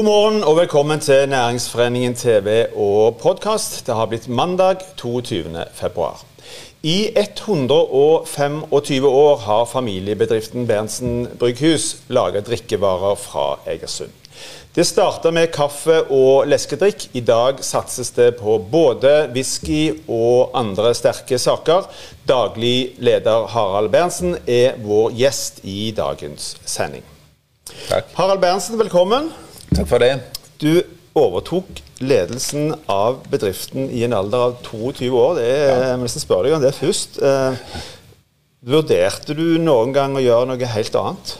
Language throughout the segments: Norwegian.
God morgen og velkommen til Næringsforeningen TV og podkast. Det har blitt mandag 22. februar. I 125 år har familiebedriften Berntsen Brygghus laget drikkevarer fra Egersund. Det starta med kaffe og leskedrikk. I dag satses det på både whisky og andre sterke saker. Daglig leder Harald Berntsen er vår gjest i dagens sending. Takk. Harald Berntsen, velkommen. Takk for det. Du overtok ledelsen av bedriften i en alder av 22 år. Det er, Jeg må nesten spørre deg om det først. Eh, vurderte du noen gang å gjøre noe helt annet?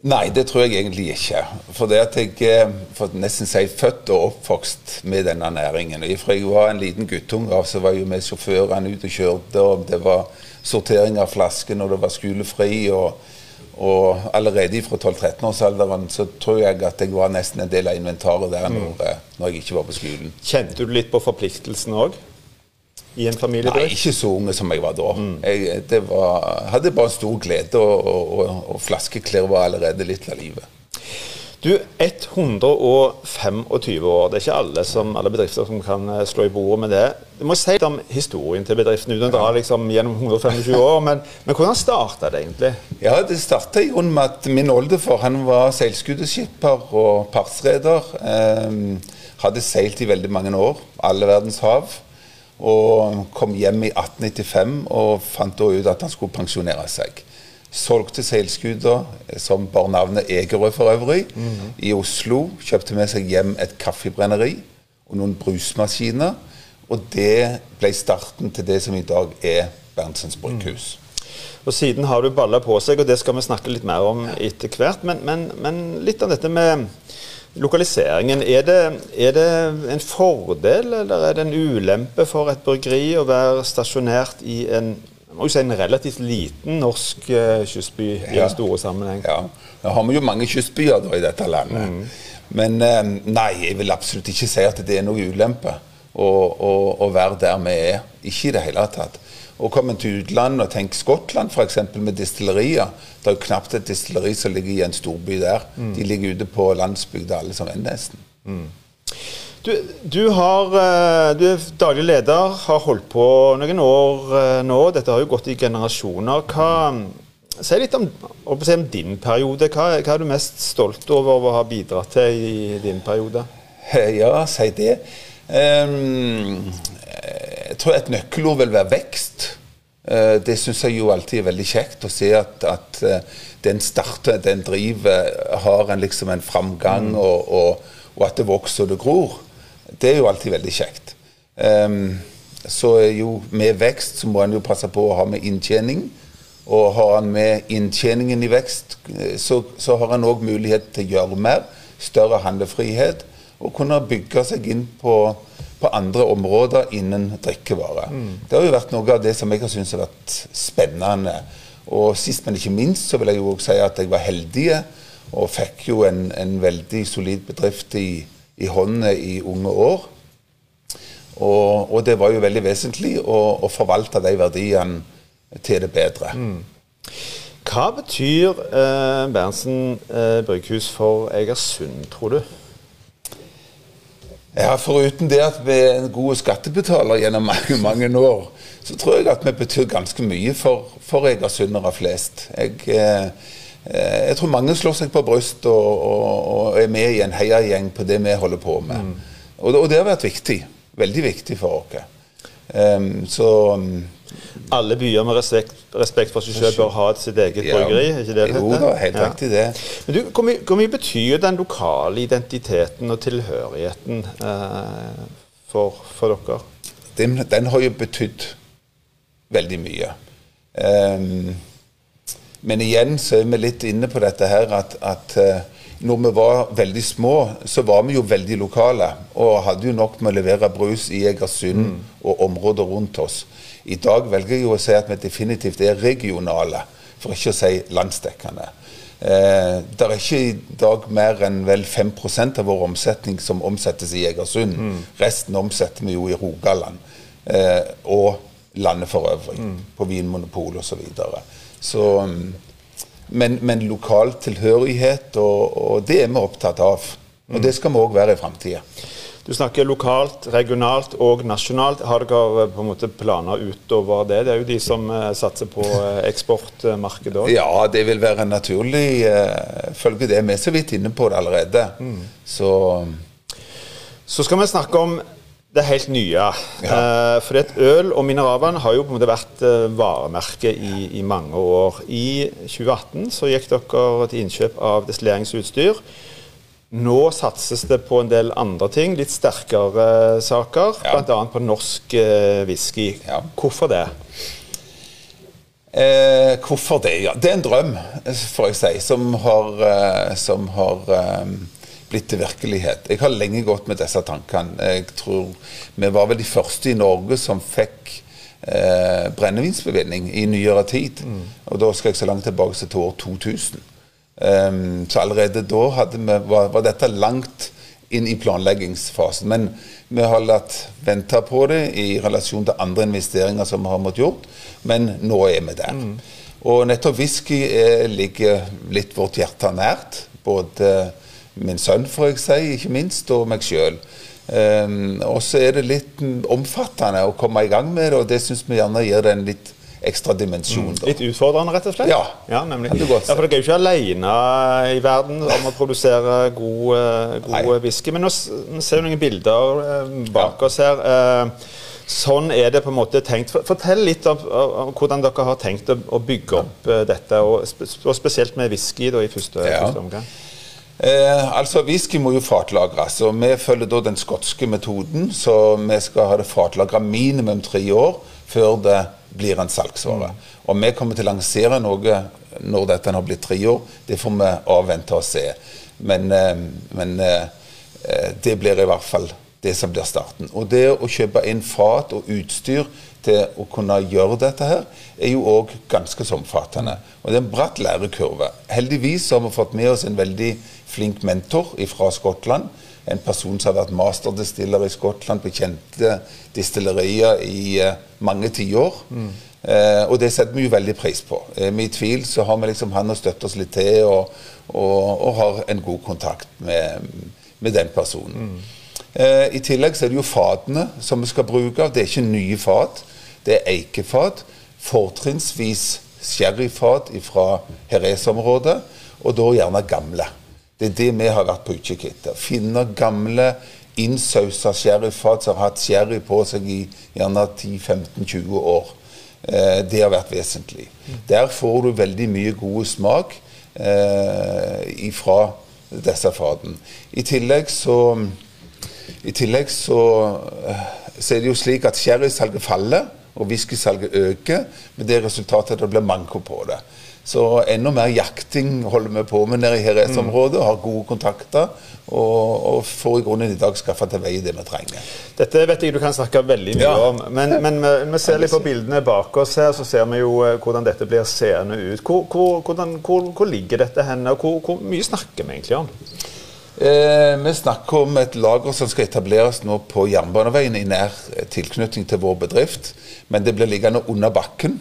Nei, det tror jeg egentlig ikke. For det at jeg eh, nesten si født og oppvokst med denne næringen. Og Fra jeg var en liten guttunge så var jeg jo med sjåførene ute og kjørte, og det var sortering av flasker når det var skolefri. og og allerede fra 12-13-årsalderen så tror jeg at jeg var nesten en del av inventaret der når, eh, når jeg ikke var på skolen. Kjente du litt på forpliktelsen òg? I en Nei, ikke så unge som jeg var da. Jeg det var, hadde bare stor glede, og, og, og flaskeklær var allerede litt av livet. Du, 125 år. Det er ikke alle, som, alle bedrifter som kan eh, slå i bordet med det. Du må si litt om historien til bedriften uten å dra liksom gjennom 125 år. Men, men hvordan starta det egentlig? Ja, Det starta i grunnen med at min oldefar han var seilskuteskipper og partsreder. Eh, hadde seilt i veldig mange år, alle verdens hav. Og kom hjem i 1895 og fant da ut at han skulle pensjonere seg. Solgte seilskuta, som bar navnet Egerø for øvrig, i Oslo. Kjøpte med seg hjem et kaffebrenneri og noen brusmaskiner. Og det ble starten til det som i dag er Berntsens brygghus. Og Siden har du balla på seg, og det skal vi snakke litt mer om etter hvert. Men, men, men litt av dette med lokaliseringen. Er det, er det en fordel eller er det en ulempe for et bryggeri å være stasjonert i en, jeg må jo si en relativt liten norsk eh, kystby i Ja. den store sammenheng? Ja, Nå har vi jo mange kystbyer da i dette landet. Men eh, nei, jeg vil absolutt ikke si at det er noe ulempe å, å, å være der vi er. Ikke i det hele tatt. Og komme til utlandet og tenk Skottland f.eks. med distillerier. Det er jo knapt et distilleri som ligger i en storby der. De ligger ute på landsbygda alle som er nesten. Du, du, har, eh, du er daglig leder, har holdt på noen år eh, nå. Dette har jo gått i generasjoner. Hva, si litt om, om din periode. Hva, hva er du mest stolt over å ha bidratt til i din periode? Ja, si det. Um, jeg tror et nøkkelord vil være vekst. Eh, det syns jeg jo alltid er veldig kjekt å se at, at den starter, den driver, har en liksom en framgang, og, og, og at det vokser og det gror. Det er jo alltid veldig kjekt. Um, så jo med vekst så må en jo passe på å ha med inntjening. Og har han med inntjeningen i vekst, eh, så, så har han òg mulighet til å gjøre mer. Større handlefrihet. Og kunne bygge seg inn på, på andre områder innen drikkevare. Det har jo vært noe av det som jeg har syntes har vært spennende. Og sist, men ikke minst, så vil jeg jo også si at jeg var heldig og fikk jo en, en veldig solid bedrift i, i hånda i unge år. Og, og det var jo veldig vesentlig å, å forvalte de verdiene til det bedre. Hva betyr eh, Berntsen eh, brygghus for Egersund, tror du? Ja, Foruten det at vi er en god skattebetaler gjennom mange mange år, så tror jeg at vi betyr ganske mye for, for egersundere flest. Jeg, eh, jeg tror mange slår seg på bryst og, og, og er med i en heiagjeng på det vi holder på med. Og, det- og det har vært viktig. Veldig viktig for oss. Um, så um, Alle byer med respekt, respekt for seg selv bør ha sitt eget ja, bryggeri? er ikke det Jo da, helt Ja. riktig det. Men du, hvor, mye, hvor mye betyr den lokale identiteten og tilhørigheten eh, for, for dere? den, den har jo betydd veldig mye. Ehm, men igjen så er vi litt inne på dette her at, at eh, når vi var veldig små, så var vi jo veldig lokale. Og hadde jo nok med å levere brus i Egersund og områder rundt oss. I dag velger jeg jo å si at vi definitivt er regionale, for ikke å si landsdekkende. Eh, det er ikke i dag mer enn vel 5% av vår omsetning som omsettes i Egersund. Resten omsetter vi jo i Rogaland eh, og landet for øvrig, på Vinmonopol osv. Så, mm, men, men lokal tilhørighet, og, og det er vi opptatt av. Og det skal vi òg være i framtida. Du snakker lokalt, regionalt og nasjonalt. Har dere på en måte planer utover det? Det er jo de som satser på eksportmarkedet òg. Ja, det vil være naturlig. Følge det. Vi er så vidt inne på det allerede. Mm. Så Så skal vi snakke om det helt nye. Ja. Uh, fordi at Øl og mineralvann har jo på en måte vært uh, varemerke i, i, mange år. I 2018 så gikk dere til innkjøp av destilleringsutstyr. Nå satses det på en del andre ting, litt sterkere eh, saker. Ja. Bl.a. på norsk uh, whisky. Ja. Hvorfor det? Eh, hvorfor det? Ja, Det er en drøm, får jeg si, som har, eh, som har blitt til virkelighet. Jeg har lenge gått med disse tankene. Jeg tror Vi var vel de første i Norge som fikk eh, brennevinsbevilgning i nyere tid. Mm. Og da skal jeg så langt tilbake til år 2000. Um, ehm, så allerede da vi, var, var, dette langt inn i planleggingsfasen. Men vi har latt vente på det i relasjon til andre investeringer som vi har måttet gjort. Men nå er vi der. Mm. Og nettopp whisky er, ligger litt vårt hjerte nært. Både min sønn, får jeg si, ikke minst, og meg sjøl. Um, ehm, og så er det litt omfattende å komme i gang med det, og det syns vi gjerne gir det en litt ekstra dimensjon. Mm. Litt utfordrende, rett og slett? Ja. ja nemlig. Ja, for dere er jo ikke alene i verden om å produsere god, eh, god whisky. Men nå ser vi noen bilder eh, bak ja. oss her. Eh, sånn er det på en måte tenkt. Fortell litt om, om hvordan dere har tenkt å, bygge opp dette, og, spesielt med whisky da, i første, første omgang. Eh, altså, Whisky må jo fatlagres. og Vi følger da den skotske metoden. Så vi skal ha det fatlagra minimum tre år før det blir en salgsvare. Mm. Og vi kommer til å lansere noe når dette har blitt tre år. Det får vi avvente og se. Men, eh, men eh, eh, det blir i hvert fall det som blir starten. Og det å kjøpe inn fat og utstyr til å kunne gjøre dette her, er jo òg ganske så omfattende. Og det er en bratt lærekurve. Heldigvis har vi fått med oss en veldig flink mentor fra Skottland. En person som har vært masterdestiller i Skottland på kjente distillerier i uh, mange tiår. Mm. Eh, og det setter vi jo veldig pris på. Er vi i tvil, så har vi liksom han å støtte oss litt til, og, og, og har en god kontakt med, med den personen. Mm. Eh, I tillegg så er det jo fatene som vi skal bruke. Det er ikke nye fat, det er eikefat. Fortrinnsvis sherryfat fra Jerez-området, og da gjerne gamle. Det er det vi har vært på utkikk etter. Finne gamle, innsausa sherryfat som har hatt sherry på seg i gjerne 10-15-20 år. Eh, det har vært vesentlig. Der får du veldig mye god smak eh, ifra disse fatene. I tillegg så i tillegg så, eh, så, er det jo slik at sherrysalget faller, og whiskysalget øker, med det resultatet at det blir manko på det. Så enda mer jakting holder vi på med nede i Heres-området. Har gode kontakter. Og, og, får i grunnen i dag skaffa til vei det vi trenger. Dette vet jeg du kan snakke veldig mye ja. om. Men, men vi, vi, ser litt på bildene bak oss her, så ser vi jo eh, hvordan dette blir seende ut. Hvor, hvor, hvordan, hvor, hvor ligger dette hen, og hvor, mye snakker vi egentlig om? Eh, vi snakker om et lager som skal etableres nå på Jernbaneveien i nær tilknytning til vår bedrift. Men det blir liggende under bakken.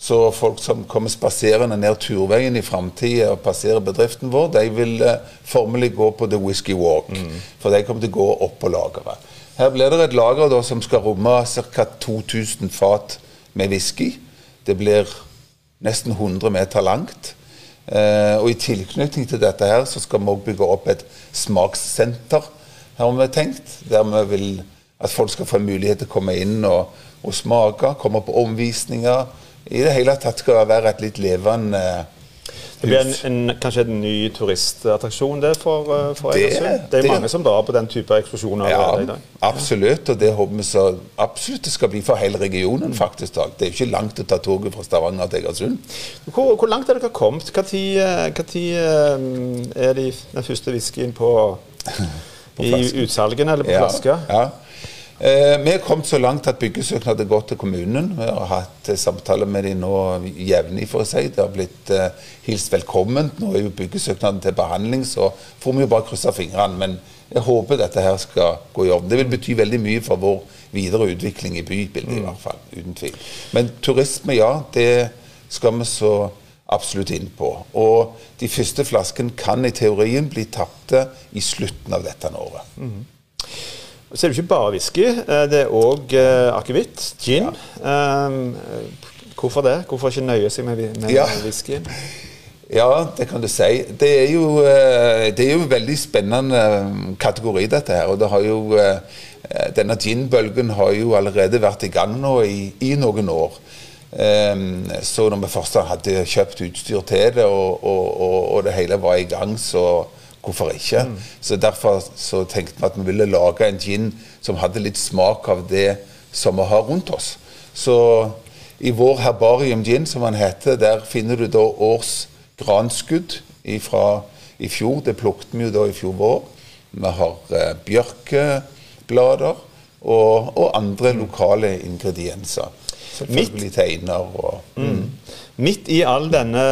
Så folk som kommer spaserende ned turveien i framtida og passerer bedriften vår, de vil uh, formelig gå på The Whisky Walk. Mm. For de kommer til å gå opp på lageret. Her blir det et lager da, som skal romme ca. 2000 fat med whisky. Det blir nesten 100 meter langt. Eh, og i tilknytning til dette her så skal vi òg bygge opp et smakssenter, har vi tenkt. Der vi vil at folk skal få mulighet til å komme inn og, og smake, komme på omvisninger i det hele tatt skal være et litt levende hus. Det blir en, en, kanskje en ny turistattraksjon det for, eh, for Egersund? Det, er det, mange som drar på den type eksplosjoner ja, i dag. Absolutt, og det håper vi så absolutt det skal bli for hele regionen. faktisk. Det er jo ikke langt å ta toget fra Stavanger til Egersund. Hvor, hvor langt er dere kommet? Når eh, eh, er de, den første whiskyen på, på i utsalgene eller på ja, flaske? Ja. Eh, vi er kommet så langt at byggesøknaden har gått til kommunen. Vi har hatt samtale samtaler med dem nå jevnlig, for å si. Det har blitt eh, hilst velkommen. Nå er jo byggesøknaden til behandling, så får vi jo bare krysse fingrene. Men jeg håper dette her skal gå i orden. Det vil bety veldig mye for vår videre utvikling i bybildet, i hvert fall. Uten tvil. Men turisme, ja. Det skal vi så absolutt inn på. Og de første flaskene kan i teorien bli tapte i slutten av dette året. Mm. Så er det ikke bare whisky, eh, det er òg uh, akevitt, gin. Ja. Um, hvorfor det? Hvorfor ikke nøye seg med, med ja. whisky? Ja, det kan du si. Det er jo, det er jo en veldig spennende kategori, dette her. Og det har jo Denne gin-bølgen har jo allerede vært i gang nå i, i noen år. Um, så når vi først hadde kjøpt utstyr til det, og, og, og, og det hele var i gang, så hvorfor ikke? Mm. Så Derfor så tenkte vi at vi ville lage en gin som hadde litt smak av det som vi har rundt oss. Så i vår herbarium gin, som den heter, der finner du da års granskudd fra i fjor. Det plukket vi jo da i fjor vår. Vi har eh, bjørkeblader og, og andre mm. lokale ingredienser. Selvfølgelig teiner og mm. Midt i all denne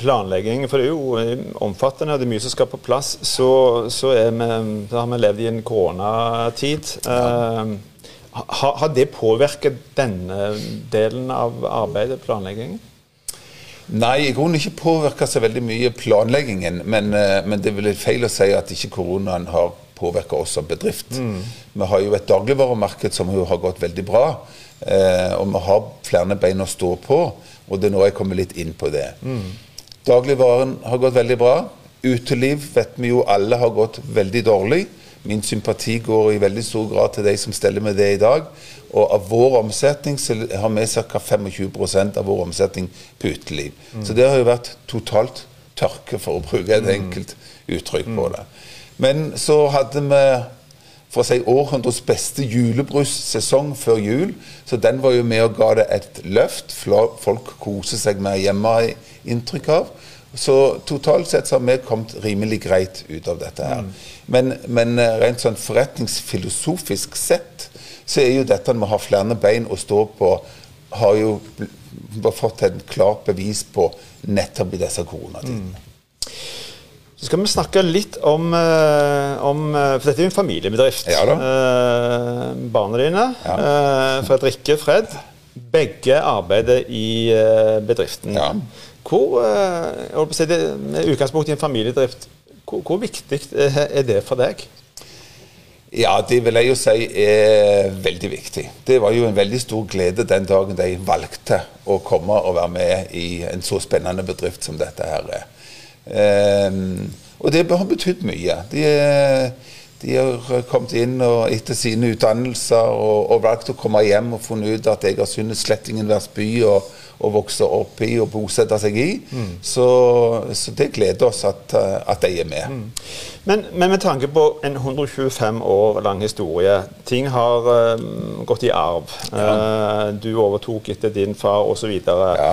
planleggingen, for det er jo eh, omfattende, det er mye som skal på plass, så, så, vi, så har vi levd i en koronatid. Ja. Uh, har, har det påvirket denne delen av arbeidet, planleggingen? Nei, i grunnen ikke påvirka så veldig mye planleggingen. Men, eh, men, det er vel feil å si at ikke koronaen har påvirka oss som bedrift. Mm. Vi har jo et dagligvaremarked som jo har gått veldig bra. Eh, og vi har flere bein å stå på, og det er nå jeg kommer litt inn på det. Mm. Dagligvaren har gått veldig bra. Uteliv vet vi jo alle har gått veldig dårlig. Min sympati går i veldig stor grad til de som steller med det i dag. Og av vår omsetning så har vi ca. 25% av vår omsetning på uteliv. Mm. Så det har jo vært totalt tørke, for å bruke et mm. enkelt uttrykk på det. Men så hadde vi for å si århundrets beste julebrussesong før jul. Så den var jo med og ga det et løft. Folk koser seg mer hjemme, har inntrykk av. Så totalt sett så har vi kommet rimelig greit ut av dette her. Mm. Men, men, eh, rent sånn forretningsfilosofisk sett så er jo dette med å ha flere bein å stå på, har jo fått et klart bevis på nettopp i disse koronatidene. Mm. Så skal vi snakke litt om, eh, om eh, For dette er jo en familiebedrift. Ja, eh, barna dine, ja. eh, Fredrikke Fred, begge arbeider i eh, bedriften. Ja. Hvor, si det, Med utgangspunkt i en familiedrift, hvor, hvor, viktig er det for deg? Ja, det vil jeg jo si er veldig viktig. Det var jo en veldig stor glede den dagen de valgte å komme og være med i en så spennende bedrift som dette her er. Um, og det har betydd mye. De, de, har kommet inn og etter sine utdannelser og, og, valgt å komme hjem og funnet ut at jeg har syntes slett ingen by å, å, vokse opp i og bosette seg i. Mm. Så, så, det gleder oss at, at de er med. Mm. Men, men, med tanke på en 125 år lang historie, ting har uh, gått i arv. Ja. Uh, du overtok etter din far osv. Ja.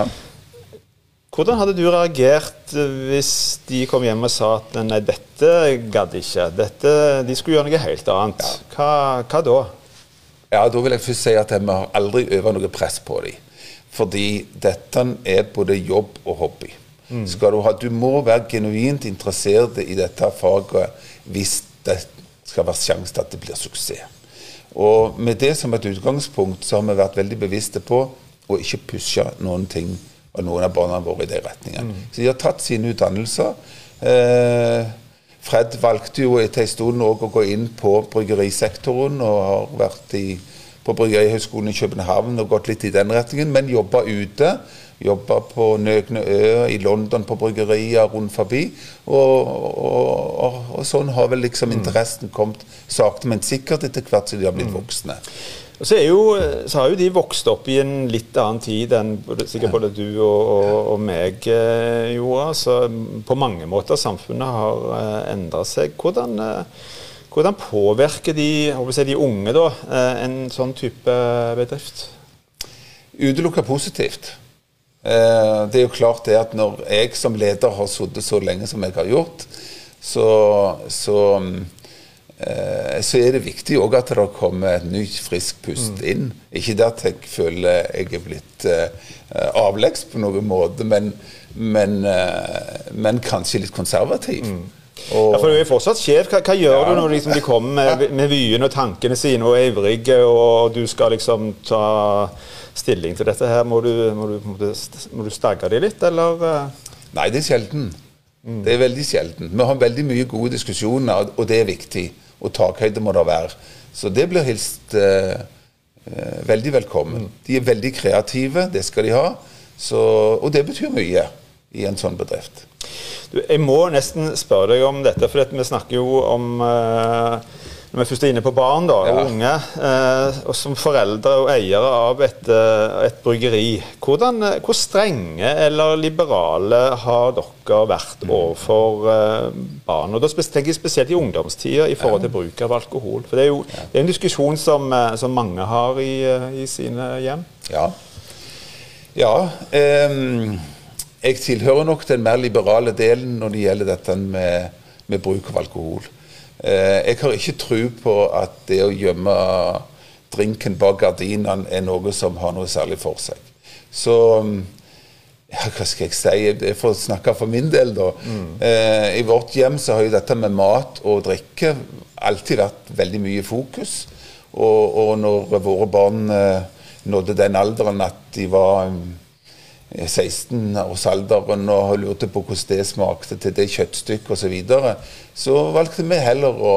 Hvordan hadde du reagert hvis de kom hjem og sa at nei, dette gadd ikke, dette, de skulle gjøre noe helt annet? Hva, hva, da? Ja, Da vil jeg først si at vi har aldri øvd noe press på dem. Fordi dette er både jobb og hobby. Mm. Du, ha, du, må være genuint interessert i dette faget hvis det skal være sjanse til at det blir suksess. Og med det som et utgangspunkt så har vi vært veldig bevisste på å ikke pushe noen ting og noen av barna våre i den retningen. Mm. Så de har tatt sine utdannelser. Eh, Fred valgte jo etter en stund å gå inn på bryggerisektoren og har vært i, på Bryggerihøgskolen i København og gått litt i den retningen, men jobba ute. Jobba på Nøgne Ø, i London på bryggerier rundt forbi. Og, og, og, og sånn har vel liksom mm. interessen kommet sakte, men sikkert etter hvert som de har blitt mm. voksne. Og så, jo, så, har jo de vokst opp i en litt annen tid enn sikkert både du og, og, og meg eh, gjorde. Så på mange måter samfunnet har eh, endra seg. Hvordan, eh, hvordan, påvirker de, si, de unge da, eh, en sånn type bedrift? Utelukka positivt. Eh, det er jo klart det at når jeg som leder har sittet så lenge som jeg har gjort, så, så Eh, så er det viktig òg at det kommer et nytt, friskt pust mm. inn. Ikke det at jeg føler jeg er blitt uh, avleggs på noen måte, men, men, men, kanskje litt konservativ. Mm. Og, ja, for Du er fortsatt sjef. Hva, hva gjør ja. du når liksom, de kommer med, med vyene og tankene sine og er ivrige, og du skal liksom ta stilling til dette her? Må du, må du, må du, må du stagge de litt, eller? Nei, det er sjelden. Mm. Det er veldig sjelden. Vi har veldig mye gode diskusjoner, og det er viktig. Og takhøyde må det være. Så det blir hilst eh, eh, veldig velkommen. Mm. De er veldig kreative, det skal de ha. Så, og det betyr mye i en sånn bedrift. Du, jeg må nesten spørre deg om dette, for vi snakker jo om eh, når vi først er inne på barn da, og unge, eh, og som foreldre og eiere av et, eh, et bryggeri, hvordan, eh, hvor strenge eller liberale har dere vært mm. overfor eh, barn? Og Da tenker jeg spesielt i ungdomstida i forhold til bruk av alkohol. For Det er jo det er en diskusjon som, eh, som mange har i, eh, i, sine hjem. Ja. ja um, jeg tilhører nok den mer liberale delen når det gjelder dette med, med bruk av alkohol. Eh, jeg har ikke tro på at det å gjemme drinken bak gardinene er noe som har noe særlig for seg. Så ja, hva skal jeg si? Jeg får snakke for min del, da. Mm. Eh, I vårt hjem så har jo dette med mat og drikke alltid vært veldig mye fokus. Og, og når våre barn eh, nådde den alderen at de var 16-årsalderen og lurte på hvordan det smakte til det kjøttstykket osv., så, videre, så valgte vi heller å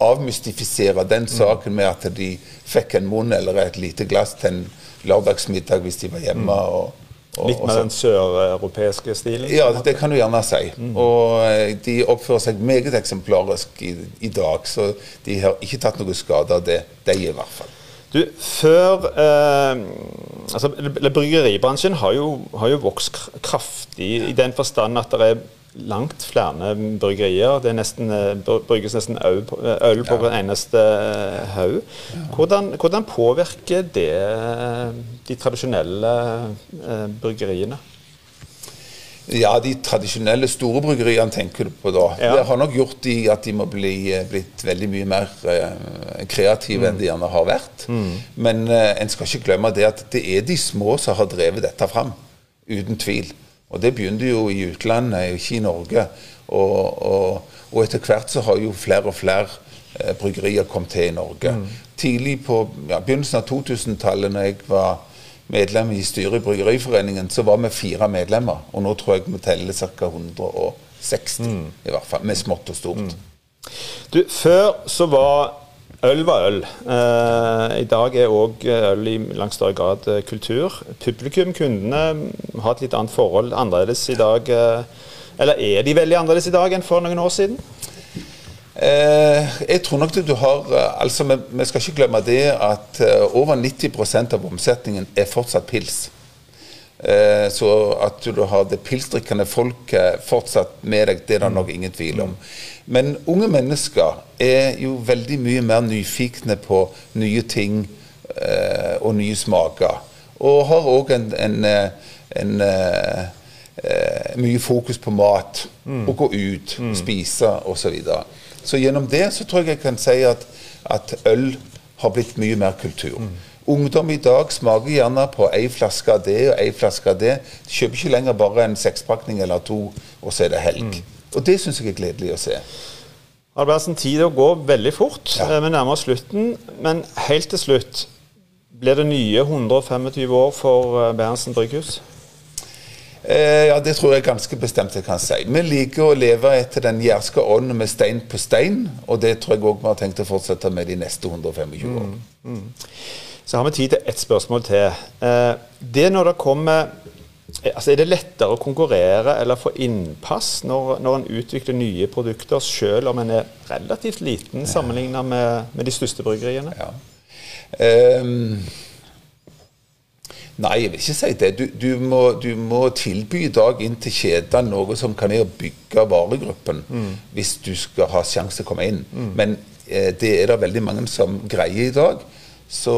avmystifisere den saken med at de fikk en munn eller et lite glass til en lørdagsmiddag hvis de var hjemme. og og Litt med den søreuropeiske stilen? Ja, det kan du gjerne si. Mm. Og eh, de oppfører seg meget eksemplarisk i, i, dag, så de har ikke tatt noe skade av det, de i hvert fall. Du, før eh, altså, Bryggeribransjen har jo, har jo, vokst kraftig i den forstand at det er langt flere bryggerier. Det er nesten, eh, brygges nesten øl på, øl på hver eneste eh, haug. Hvordan, hvordan, påvirker det eh, de tradisjonelle bryggeriene? Ja, de tradisjonelle store bryggeriene tenker du på da. Ja. Det har nok gjort de at de må bli eh, blitt veldig mye mer uh, kreative mm. enn de gjerne har vært. Mm. Men uh, en skal ikke glemme det at det er de små som har drevet dette fram. Uten tvil. Og det begynte jo i utlandet, ikke i Norge. Og, og, og etter hvert så har jo flere og flere uh, bryggerier kommet til i Norge. Mm. Tidlig på ja, begynnelsen av 2000-tallet, når jeg var medlem i styret i Bryggeriforeningen, så var vi fire medlemmer. Og nå tror jeg vi teller ca. 160, mm. i hvert fall, med smått og stort. Mm. Du, før så var øl var øl. Eh, I dag er òg øl i langt større grad eh, kultur. Publikum, kundene, har et litt annet forhold annerledes i dag. Eh, eller er de veldig annerledes i dag enn for noen år siden? Eh, jeg tror nok du har eh, altså vi, skal ikke glemme det at uh, over 90% av omsetningen er fortsatt pils. Eh, så at du har det pilsdrikkende folket fortsatt med deg, det er det nok ingen tvil om. Men unge mennesker er jo veldig mye mer nyfikne på nye ting eh, og nye smaker. Og har òg en, en, en, mye fokus på mat. Mm. Å gå ut, mm. spise osv. Så gjennom det så tror jeg jeg kan si at, at øl har blitt mye mer kultur. Mm. Ungdom i dag smaker gjerne på ei flaske av det og ei flaske av det. De kjøper ikke lenger bare en sekspakning eller to, og så er det helg. Mm. Og det syns jeg er gledelig å se. Albertsen, tida går veldig fort. Ja. Eh, vi nærmer oss slutten. Men helt til slutt, blir det nye 125 år for eh, Berntsen brygghus? Eh, ja, Det tror jeg ganske bestemt jeg kan si. Vi liker å leve etter den jærske ånden med stein på stein, og det tror jeg òg vi har tenkt å fortsette med de neste 125 år. Mm, mm. Så har vi tid til ett spørsmål til. Eh, det når det kommer eh, altså Er det lettere å konkurrere eller få innpass når, når en utvikler nye produkter, selv om en er relativt liten sammenlignet med, med de største bryggeriene? Ja. Um, Nei, jeg vil ikke si det. Du, du, må, du må, tilby i dag inn til kjedene noe som kan være å bygge varegruppen, mm. hvis du skal ha sjanse til å komme inn. Mm. Men eh, det er det veldig mange som greier i dag. Så,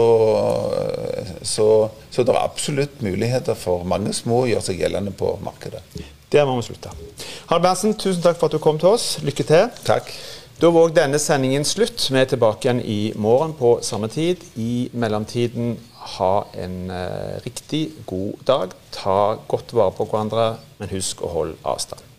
så, så det er absolutt muligheter for mange små å gjøre seg gjeldende på markedet. Der må vi slutte. Harald Berntsen, tusen takk for at du kom til oss. Lykke til. Takk. Da var denne sendingen slutt. Vi er tilbake igjen i morgen på samme tid. I mellomtiden ha en eh, riktig god dag. Ta godt vare på hverandre, men husk å holde avstand.